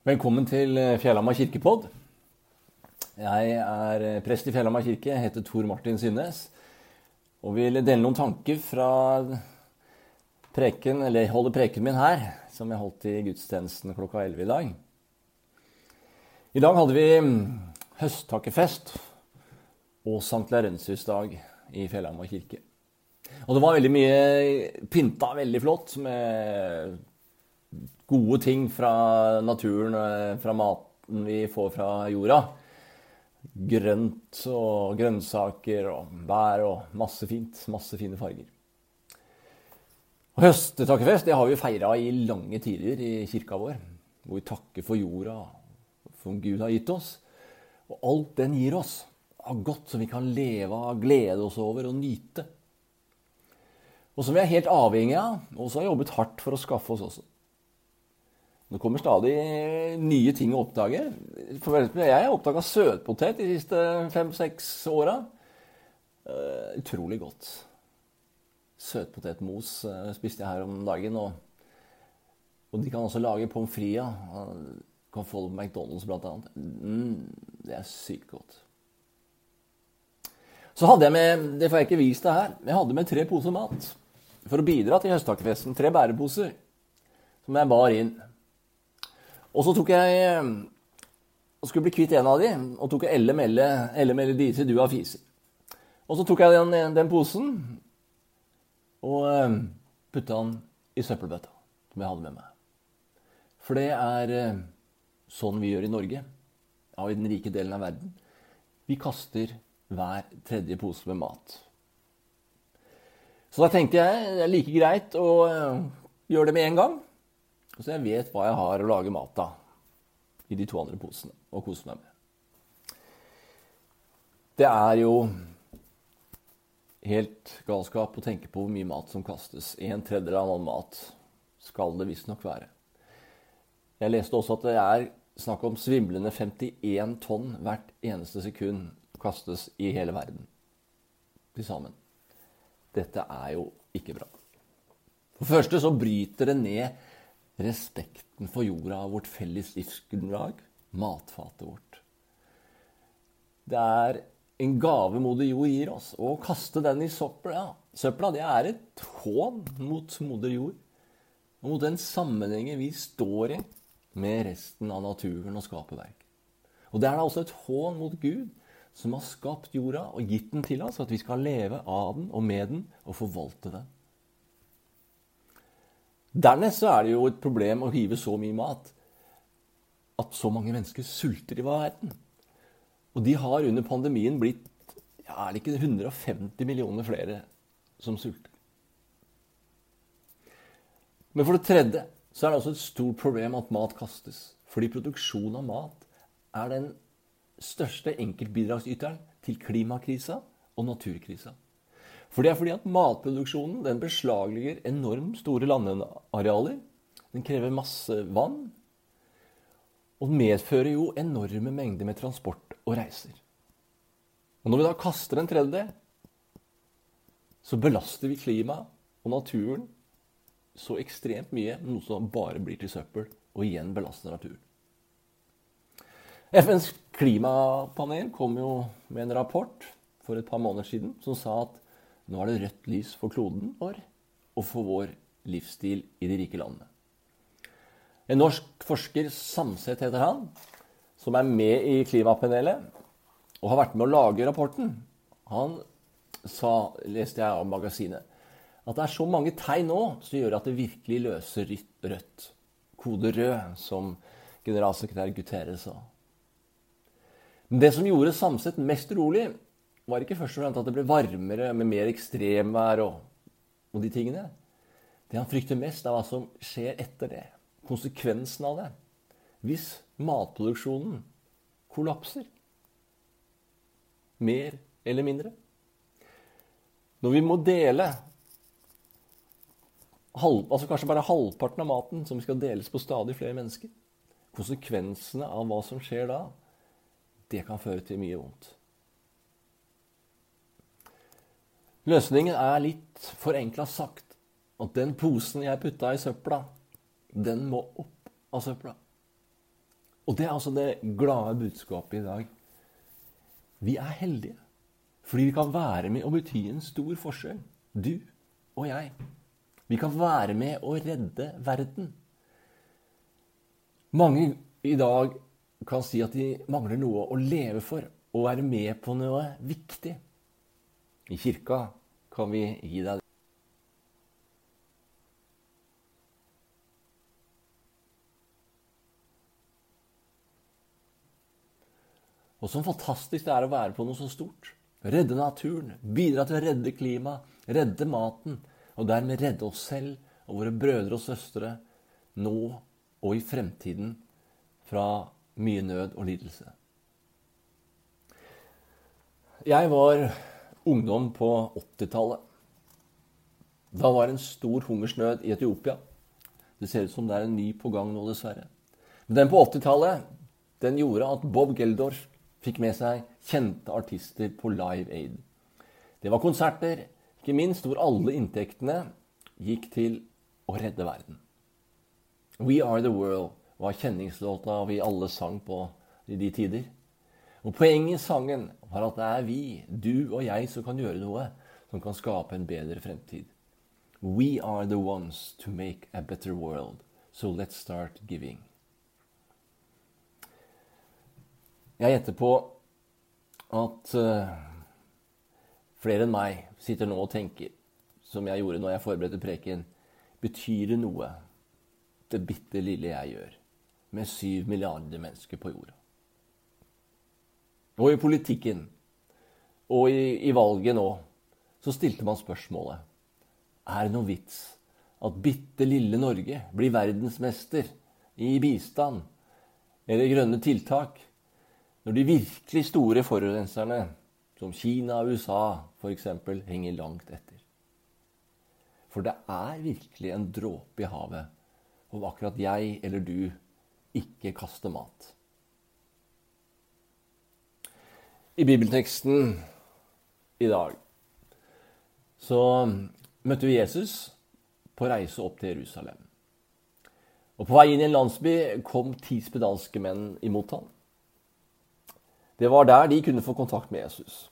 Velkommen til eh, Fjellhamar kirkepodd. Jeg er eh, prest i Fjellhamar kirke, heter Tor Martin Synnes. Og vil dele noen tanker fra preken, eller holde preken min her, som jeg holdt i gudstjenesten klokka 11 i dag. I dag hadde vi mm, høsttakkefest og Sankt Laurentius-dag i Fjellhamar kirke. Og det var veldig mye pynta veldig flott med gode ting fra naturen, eh, fra maten vi får fra jorda. Grønt og grønnsaker og bær og masse fint. Masse fine farger. Og Høstetakkefest det har vi feira i lange tider i kirka vår. Hvor vi takker for jorda, som Gud har gitt oss. Og alt den gir oss av godt som vi kan leve av, glede oss over og nyte. Og som vi er helt avhengig av, og som har jobbet hardt for å skaffe oss også. Det kommer stadig nye ting å oppdage. Jeg har oppdaga søtpotet de siste fem-seks åra. Uh, utrolig godt. Søtpotetmos uh, spiste jeg her om dagen. Og, og de kan også lage pommes frites. Uh, kan få det på McDonald's bl.a. Mm, det er sykt godt. Så hadde jeg med det får jeg ikke vist deg her, jeg hadde med tre poser mat. For å bidra til høsttakkefesten. Tre bæreposer som jeg bar inn. Og så tok jeg eh, og skulle bli kvitt en av de, og tok Elle Melle, Elle Melle Disi, du har fiser. Og så tok jeg den, den posen og eh, putta den i søppelbøtta som jeg hadde med meg. For det er eh, sånn vi gjør i Norge, ja, i den rike delen av verden. Vi kaster hver tredje pose med mat. Så da tenkte jeg det er like greit å gjøre det med en gang. Så jeg vet hva jeg har å lage mat av i de to andre posene, og kose meg med. Det er jo helt galskap å tenke på hvor mye mat som kastes. En tredjedel av all mat skal det visstnok være. Jeg leste også at det er snakk om svimlende 51 tonn hvert eneste sekund kastes i hele verden til sammen. Dette er jo ikke bra. For det første så bryter det ned respekten for jorda, vårt felles livsgrunnlag, matfatet vårt. Det er en gave moder jord gir oss. Å kaste den i søpla, søpla det er et hån mot moder jord. Og mot den sammenhengen vi står i med resten av naturen og skaperverk. Og det er da også et hån mot Gud, som har skapt jorda og gitt den til oss, at vi skal leve av den og med den og forvalte den. Dernest så er det jo et problem å hive så mye mat at så mange mennesker sulter i verden. Og de har under pandemien blitt ja, er det ikke 150 millioner flere som sulter. Men for det tredje så er det også et stort problem at mat kastes. Fordi produksjon av mat er den største enkeltbidragsyteren til klimakrisa og naturkrisa. For det er fordi at matproduksjonen den beslaglegger enormt store landarealer. Den krever masse vann. Og den medfører jo enorme mengder med transport og reiser. Og når vi da kaster en tredjedel, så belaster vi klimaet og naturen så ekstremt mye, noe som bare blir til søppel, og igjen belaster naturen. FNs klimapanel kom jo med en rapport for et par måneder siden som sa at nå er det rødt lys for kloden vår og for vår livsstil i de rike landene. En norsk forsker, Samset heter han, som er med i klimapanelet og har vært med å lage rapporten, han sa, leste jeg av magasinet, at det er så mange tegn nå som gjør at det virkelig løser rødt. Kode rød, som generalsekretær Guterres sa. Men det som gjorde Samset mest rolig, var ikke først og fremst at det ble varmere med mer ekstremvær og, og de tingene. Det han frykter mest, er hva som skjer etter det. Konsekvensen av det. Hvis matproduksjonen kollapser. Mer eller mindre. Når vi må dele halv, altså kanskje bare halvparten av maten som skal deles på stadig flere mennesker Konsekvensene av hva som skjer da, det kan føre til mye vondt. Løsningen er litt forenkla sagt at den posen jeg putta i søpla, den må opp av søpla. Og det er altså det glade budskapet i dag. Vi er heldige fordi vi kan være med og bety en stor forskjell. Du og jeg. Vi kan være med og redde verden. Mange i dag kan si at de mangler noe å leve for, og være med på noe viktig. I kirka kan vi gi deg det. Og så fantastisk det er å være på noe så stort. Redde naturen, bidra til å redde klimaet, redde maten, og dermed redde oss selv og våre brødre og søstre nå og i fremtiden fra mye nød og lidelse. Jeg var ungdom på 80-tallet. Da var det en stor hungersnød i Etiopia. Det ser ut som det er en ny på gang nå, dessverre. Men den på 80-tallet den gjorde at Bob Geldorf fikk med seg kjente artister på Live Aid. Det var konserter, ikke minst, hvor alle inntektene gikk til å redde verden. We Are The World var kjenningslåta vi alle sang på i de tider. Og Poenget i sangen var at det er vi, du og jeg, som kan gjøre noe som kan skape en bedre fremtid. We are the ones to make a better world, so let's start giving. Jeg gjetter på at uh, flere enn meg sitter nå og tenker, som jeg gjorde når jeg forberedte preken, betyr det noe, det bitte lille jeg gjør, med syv milliarder mennesker på jorda? Og i politikken og i, i valget nå så stilte man spørsmålet Er det noen vits at bitte lille Norge blir verdensmester i bistand eller grønne tiltak? Når de virkelig store forurenserne, som Kina og USA f.eks., henger langt etter. For det er virkelig en dråpe i havet om akkurat jeg eller du ikke kaster mat. I bibelteksten i dag så møtte vi Jesus på reise opp til Jerusalem. Og På vei inn i en landsby kom ti spedalske menn imot ham. Det var der de kunne få kontakt med Jesus.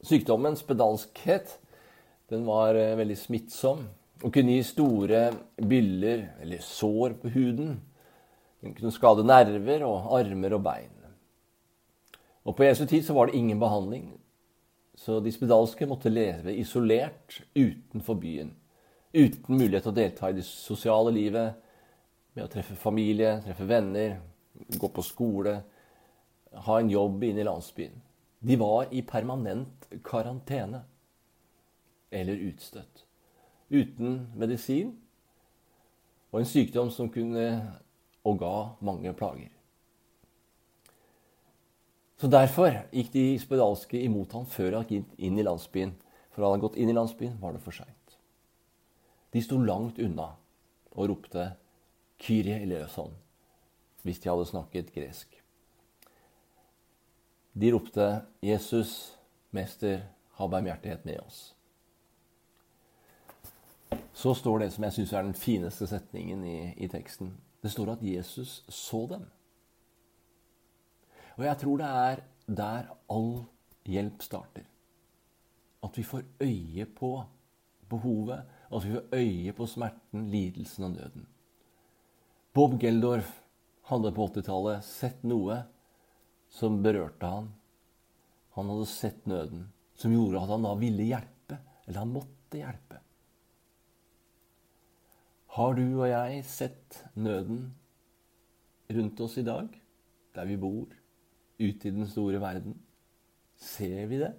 Sykdommen spedalskhet den var eh, veldig smittsom og kunne gi store byller eller sår på huden. Den kunne skade nerver og armer og bein. Og På Jesu tid så var det ingen behandling, så de spedalske måtte leve isolert utenfor byen. Uten mulighet til å delta i det sosiale livet, med å treffe familie, treffe venner, gå på skole ha en jobb inne i landsbyen. De var i permanent karantene eller utstøtt. Uten medisin og en sykdom som kunne og ga mange plager. Så Derfor gikk de spedalske imot ham før han gikk inn i landsbyen. For hadde han gått inn i landsbyen, var det for seint. De sto langt unna og ropte 'Kyrie eleison' hvis de hadde snakket gresk. De ropte 'Jesus, mester, ha barmhjertighet med oss'. Så står det som jeg syns er den fineste setningen i, i, teksten. Det står at Jesus så dem. Og jeg tror det er der all hjelp starter. At vi får øye på behovet, at vi får øye på smerten, lidelsen og nøden. Bob Geldorf hadde på 80-tallet sett noe som berørte han. Han hadde sett nøden, som gjorde at han da ville hjelpe, eller han måtte hjelpe. Har du og jeg sett nøden rundt oss i dag, der vi bor, ute i den store verden? Ser vi det?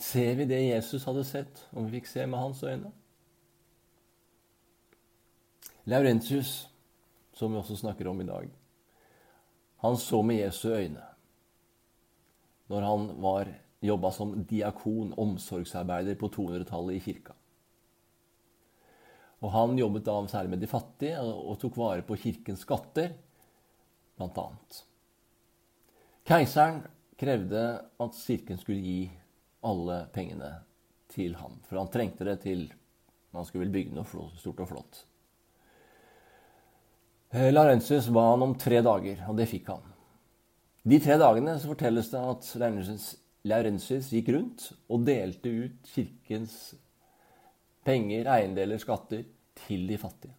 Ser vi det Jesus hadde sett, om vi fikk se med hans øyne? Laurentius, som vi også snakker om i dag, han så med Jesu øyne når han var jobba som diakon, omsorgsarbeider, på 200-tallet i kirka. Og Han jobbet da særlig med de fattige og tok vare på kirkens skatter, bl.a. Keiseren krevde at kirken skulle gi alle pengene til ham, for han trengte det til han skulle vel bygge noe stort og flott. Eh, Laurentius ba han om tre dager, og det fikk han. De tre dagene så fortelles det at Laurentius gikk rundt og delte ut kirkens penger, eiendeler, skatter til de fattige.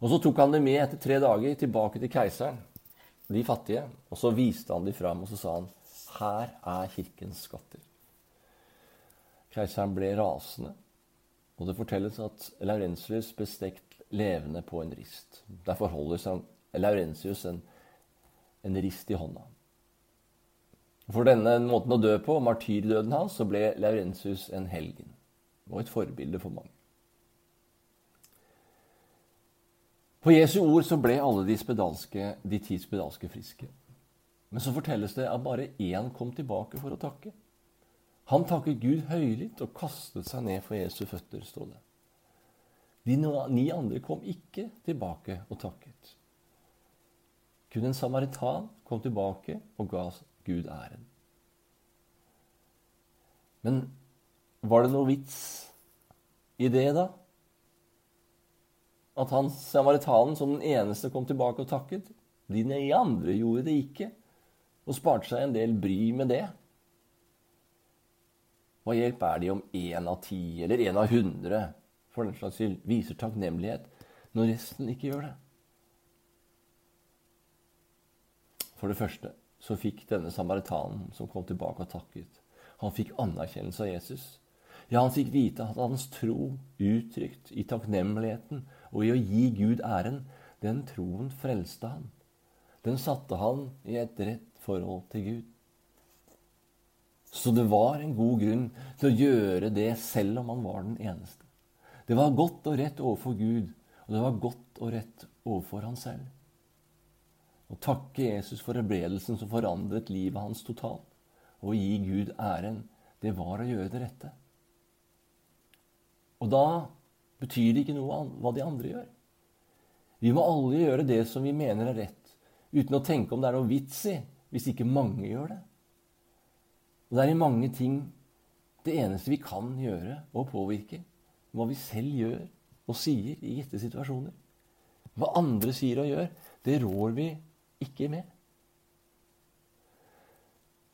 Og Så tok han det med etter tre dager tilbake til keiseren, de fattige. Og så viste han de fram, og så sa han, 'Her er kirkens skatter'. Keiseren ble rasende, og det fortelles at Laurentius ble stekt levende på en rist. Derfor holder Laurentius en, en rist i hånda. For denne måten å dø på, martyrdøden hans, så ble Laurentius en helgen og et forbilde for mange. På Jesu ord så ble alle de, spedalske, de ti spedalske friske. Men så fortelles det at bare én kom tilbake for å takke. Han takket Gud høylytt og kastet seg ned for Jesu føtter, står det. De ni andre kom ikke tilbake og takket. Kun en samaritan kom tilbake og ga Gud æren. Men var det noe vits i det, da? At han samaritanen som den eneste kom tilbake og takket? De andre gjorde det ikke, og sparte seg en del bry med det. Hva hjelp er det om én av ti eller én av hundre for den slags skyld viser takknemlighet når resten ikke gjør det? For det første så fikk denne samaritanen som kom tilbake og takket, han fikk anerkjennelse av Jesus. Ja, han fikk vite at hans tro, uttrykt i takknemligheten og i å gi Gud æren, den troen frelste han. Den satte han i et rett forhold til Gud. Så det var en god grunn til å gjøre det selv om han var den eneste. Det var godt og rett overfor Gud, og det var godt og rett overfor han selv. Å takke Jesus for helbredelsen som forandret livet hans totalt, og gi Gud æren, det var å gjøre det rette. Og da betyr det ikke noe hva de andre gjør. Vi må alle gjøre det som vi mener er rett, uten å tenke om det er noe vits i hvis ikke mange gjør det. Og det er i mange ting det eneste vi kan gjøre og påvirke, hva vi selv gjør og sier i gitte situasjoner. Hva andre sier og gjør, det rår vi ikke med.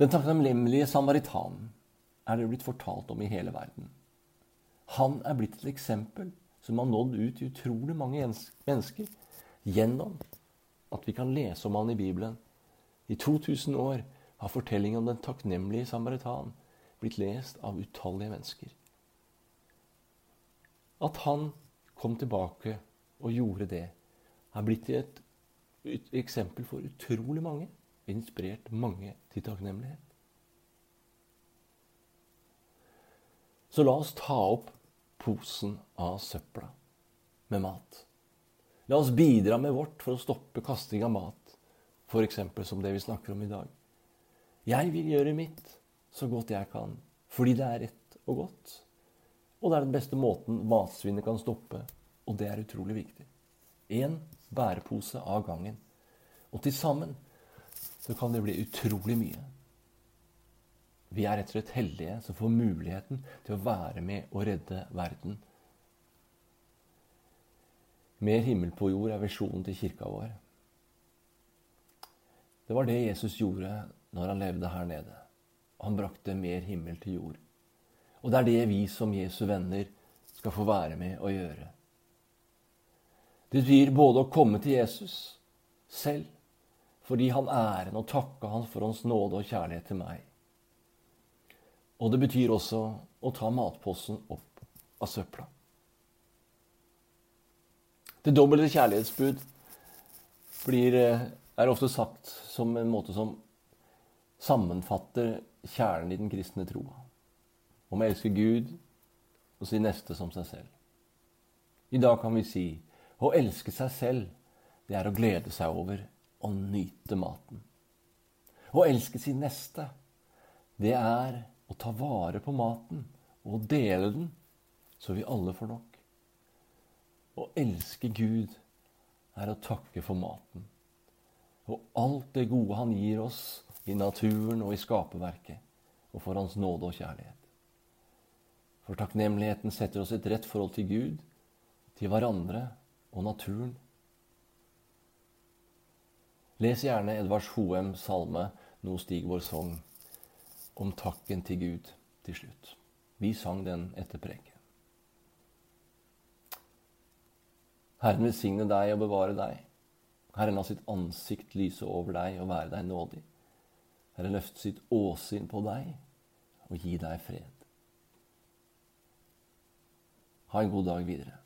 Den takknemlige samaritanen er det blitt fortalt om i hele verden. Han er blitt et eksempel som har nådd ut til utrolig mange mennesker gjennom at vi kan lese om han i Bibelen. I 2000 år har fortellingen om den takknemlige samaritan blitt lest av utallige mennesker. At han kom tilbake og gjorde det, har blitt et, eksempel for utrolig mange. Inspirert mange til takknemlighet. Så la oss ta opp posen av søpla med mat. La oss bidra med vårt for å stoppe kasting av mat, f.eks. som det vi snakker om i dag. Jeg vil gjøre mitt så godt jeg kan, fordi det er rett og godt. Og det er den beste måten matsvinnet kan stoppe, og det er utrolig viktig. Én bærepose av gangen. Og til sammen så kan det bli utrolig mye. Vi er rett og slett heldige som får muligheten til å være med og redde verden. Mer himmel på jord er visjonen til kirka vår. Det var det Jesus gjorde når han levde her nede. Han brakte mer himmel til jord. Og det er det vi som Jesu venner skal få være med å gjøre. Det betyr både å komme til Jesus selv, fordi han æren og takke han for hans nåde og kjærlighet til meg. Og det betyr også å ta matposen opp av søpla. Det dobbelte kjærlighetsbud blir, eh, er ofte sagt som en måte som sammenfatter kjernen i den kristne troa. Om å elske Gud og si neste som seg selv. I dag kan vi si å elske seg selv, det er å glede seg over og nyte maten. Å elske sin neste, det er å ta vare på maten og dele den, så vi alle får nok. Å elske Gud er å takke for maten. Og alt det gode han gir oss, i naturen og i skaperverket, og for Hans nåde og kjærlighet. For takknemligheten setter oss i et rett forhold til Gud, til hverandre og naturen. Les gjerne Edvards Hoem salme 'Nå stig vår sang' om takken til Gud til slutt. Vi sang den etter preken. Herren velsigne deg og bevare deg. Herren la sitt ansikt lyse over deg og være deg nådig. Herren løfte sitt åsyn på deg og gi deg fred. Ha en god dag videre.